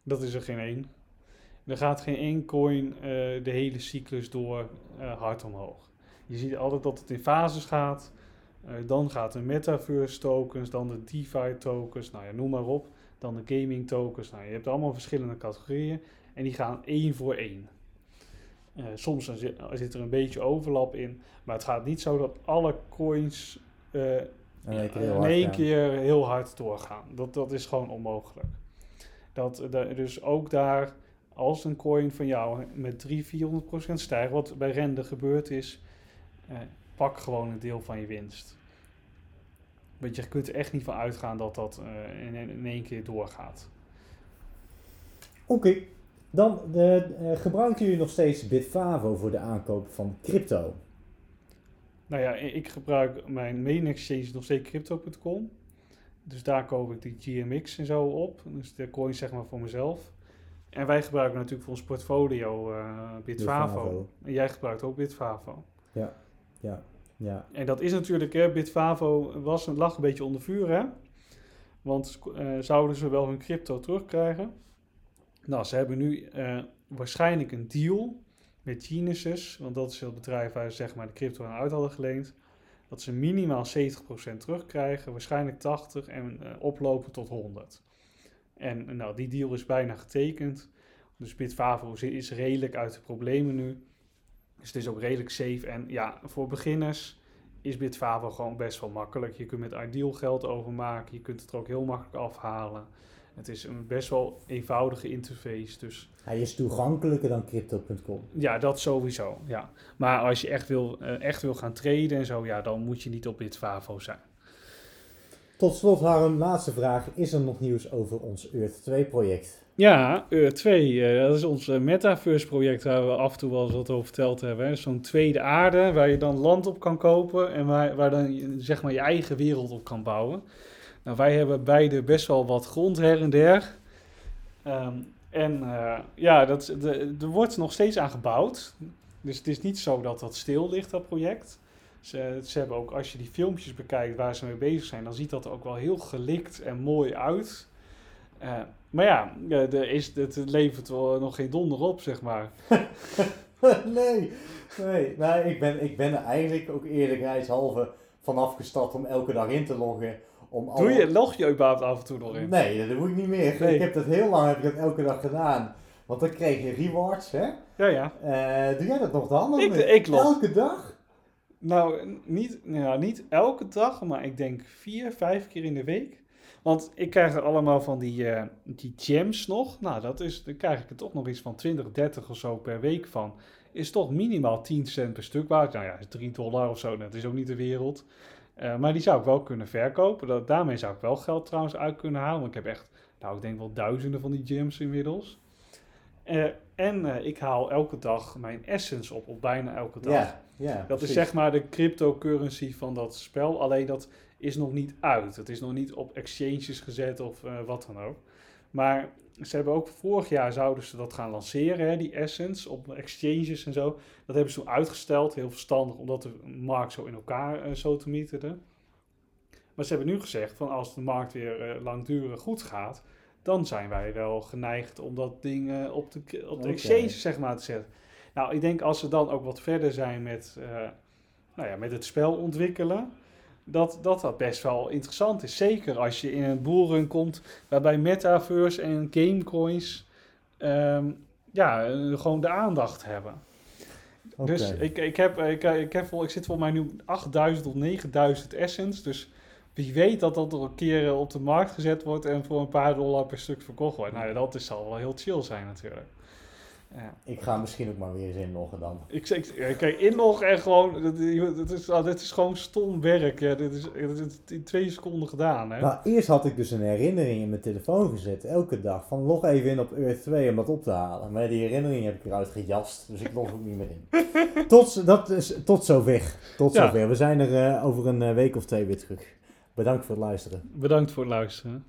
dat is er geen één. Er gaat geen één coin de hele cyclus door hard omhoog. Je ziet altijd dat het in fases gaat. Eh, dan gaat de metaverse tokens, dan de DeFi tokens, nou ja, noem maar op. Dan de gaming tokens. Nou, je hebt allemaal verschillende categorieën en die gaan één voor één. Eh, soms zit, zit er een beetje overlap in, maar het gaat niet zo dat alle coins eh, In één keer heel hard heel doorgaan. Dat, dat is gewoon onmogelijk. Dat, dat- dus ook daar, als een coin van jou met 300, 400 procent stijgt, wat bij Rende gebeurd is, pak gewoon een deel van je winst. Want je kunt er echt niet van uitgaan dat dat eh, in, in één keer doorgaat. Oké, dan de, eh, gebruiken jullie nog steeds Bitfavo voor de aankoop van crypto? Nou ja, ik gebruik mijn main exchange nog steeds crypto.com. Dus daar koop ik die GMX en zo op. Dus de coins zeg maar voor mezelf. En wij gebruiken natuurlijk voor ons portfolio eh Bitfavo. En jij gebruikt ook Bitfavo. Ja, En dat is natuurlijk, hè, Bitfavo was, lag een beetje onder vuur, hè? Want eh, zouden ze wel hun crypto terugkrijgen? Nou, ze hebben nu eh, waarschijnlijk een deal met Genesis, want dat is het bedrijf waar ze zeg maar, de crypto aan uit hadden geleend. Dat ze minimaal 70% terugkrijgen, waarschijnlijk 80% en eh, oplopen tot 100. En nou, die deal is bijna getekend. Dus Bitfavo is redelijk uit de problemen nu. Dus het is ook redelijk safe. En ja, voor beginners is Bitfavo gewoon best wel makkelijk. Je kunt met Ideal geld overmaken. Je kunt het er ook heel makkelijk afhalen. Het is een best wel eenvoudige interface. Dus hij is toegankelijker dan crypto.com. ja, dat sowieso. Ja. Maar als je echt wil, eh, echt wil gaan traden en zo, ja, dan moet je niet op Bitfavo zijn. Tot slot, Harm, laatste vraag. Is er nog nieuws over ons Earth 2 project? Ja, Ur 2, eh, dat is ons eh, Metaverse project waar we af en toe wel eens wat over verteld hebben. Zo'n tweede aarde waar je dan land op kan kopen en waar, waar dan zeg maar je eigen wereld op kan bouwen. Nou, wij hebben beide best wel wat grond her en der. Ehm, en eh, ja, dat, de, er wordt nog steeds aan gebouwd. Dus het is niet zo dat dat stil ligt, dat project. Ze, ze hebben ook, als je die filmpjes bekijkt waar ze mee bezig zijn, dan ziet dat er ook wel heel gelikt en mooi uit. Eh, maar ja, er is, het levert wel nog geen donder op, zeg maar. [laughs] nee, nee. Nou, ik, ben, ik ben er eigenlijk ook eerlijkheidshalve vanaf gestapt om elke dag in te loggen. Om Doe je, log je überhaupt af en toe nog in? Nee, dat doe ik niet meer. Nee. Ik heb dat heel lang heb ik dat elke dag gedaan. Want dan kreeg je rewards, hè? Ja, ja. Eh, doe jij dat nog dan? Ik- ik log. Elke dag? Nou, niet, nou, niet elke dag, maar ik denk vier, vijf keer in de week. Want ik krijg er allemaal van die, eh, die gems nog. Nou, dat is, dan krijg ik er toch nog iets van 20, 30 of zo per week van. Is toch minimaal 10 cent per stuk waard. Nou ja, is 3 dollar of zo. Dat is ook niet de wereld. Eh, maar die zou ik wel kunnen verkopen. Dat, daarmee zou ik wel geld trouwens uit kunnen halen. Want ik heb echt, nou ik denk wel duizenden van die gems inmiddels. Eh, en ik haal elke dag mijn essence op, of bijna elke dag. Ja. Dat precies. is zeg maar de cryptocurrency van dat spel. Alleen dat is nog niet uit. Het is nog niet op exchanges gezet of eh, wat dan ook. Maar ze hebben ook vorig jaar zouden ze dat gaan lanceren, hè, die Essence, op exchanges en zo. Dat hebben ze toen uitgesteld, heel verstandig, omdat de markt zo in elkaar eh, zo te mieterde. Maar ze hebben nu gezegd van als de markt weer eh, langdurig goed gaat, dan zijn wij wel geneigd om dat ding op de, op de exchanges zeg maar te zetten. Nou, ik denk als ze dan ook wat verder zijn met, nou ja, met het spel ontwikkelen, dat, dat dat best wel interessant is. Zeker als je in een boelrun komt waarbij metaverse en gamecoins ehm, ja, gewoon de aandacht hebben. Dus ik, ik, heb, ik, ik, heb, vol- ik zit volgens mij nu op 8000 of 9000 essence. Dus wie weet dat dat er een keer eh, op de markt gezet wordt en voor een paar dollar per stuk verkocht wordt. Nou ja, dat is, zal wel heel chill zijn natuurlijk. Ja. Ik ga misschien ook maar weer eens inloggen dan. Ik, ik, kijk, inloggen en gewoon, dat, dat is, ah, dit is gewoon stom werk. Ja, dit, is, dit is in twee seconden gedaan. Hè? Nou, eerst had ik dus een herinnering in mijn telefoon gezet, elke dag, van log even in op Earth 2 om dat op te halen. Maar die herinnering heb ik eruit gejast, dus ik log ook niet meer in. [laughs] tot, dat is, tot zover. Tot Ja. zover. We zijn er eh, over een eh, week of twee weer terug. Bedankt voor het luisteren. Bedankt voor het luisteren.